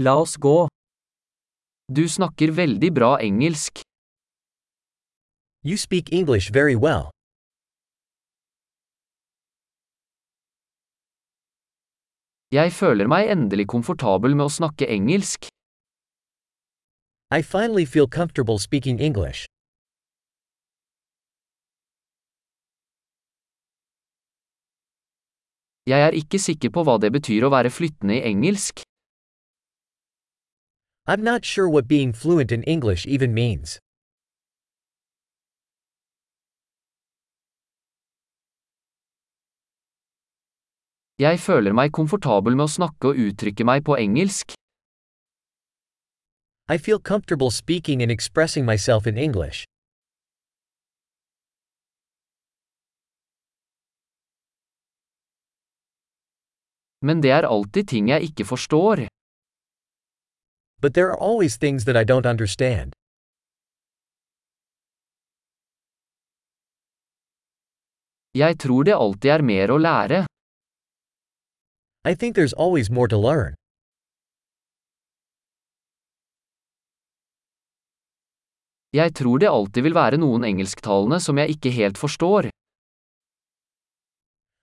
La oss gå. Du snakker veldig bra engelsk. You speak English very well. Jeg føler meg endelig komfortabel med å snakke engelsk. I finally feel comfortable speaking English. Jeg er ikke sikker på hva det betyr å være flyttende i engelsk. I'm not sure what being fluent in English even means. Jeg føler meg komfortabel med å snakke og uttrykke meg på engelsk. I feel comfortable speaking and expressing myself in English. Men det er alltid ting jeg ikke forstår. But there are always things that I don't understand. Jeg tror det alltid er mer å lære. I think there's always more to learn. Jeg tror det alltid vil være noen engelsktalende som jeg ikke helt forstår.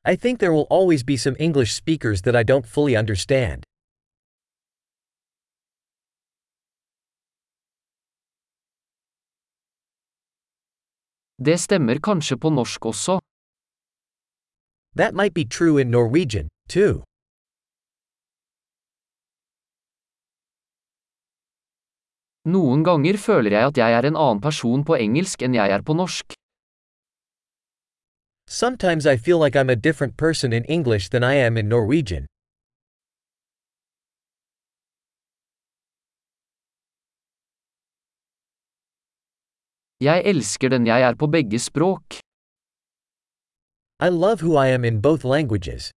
I think there will always be some English speakers that I don't fully understand. Det stemmer kanskje på norsk også. That might be true in Norwegian, too. Noen ganger føler jeg at jeg er en annen person på engelsk enn jeg er på norsk. Sometimes I feel like I'm a different person in English than I am in Norwegian. Jeg elsker den jeg er på begge språk. I love who I am in both languages.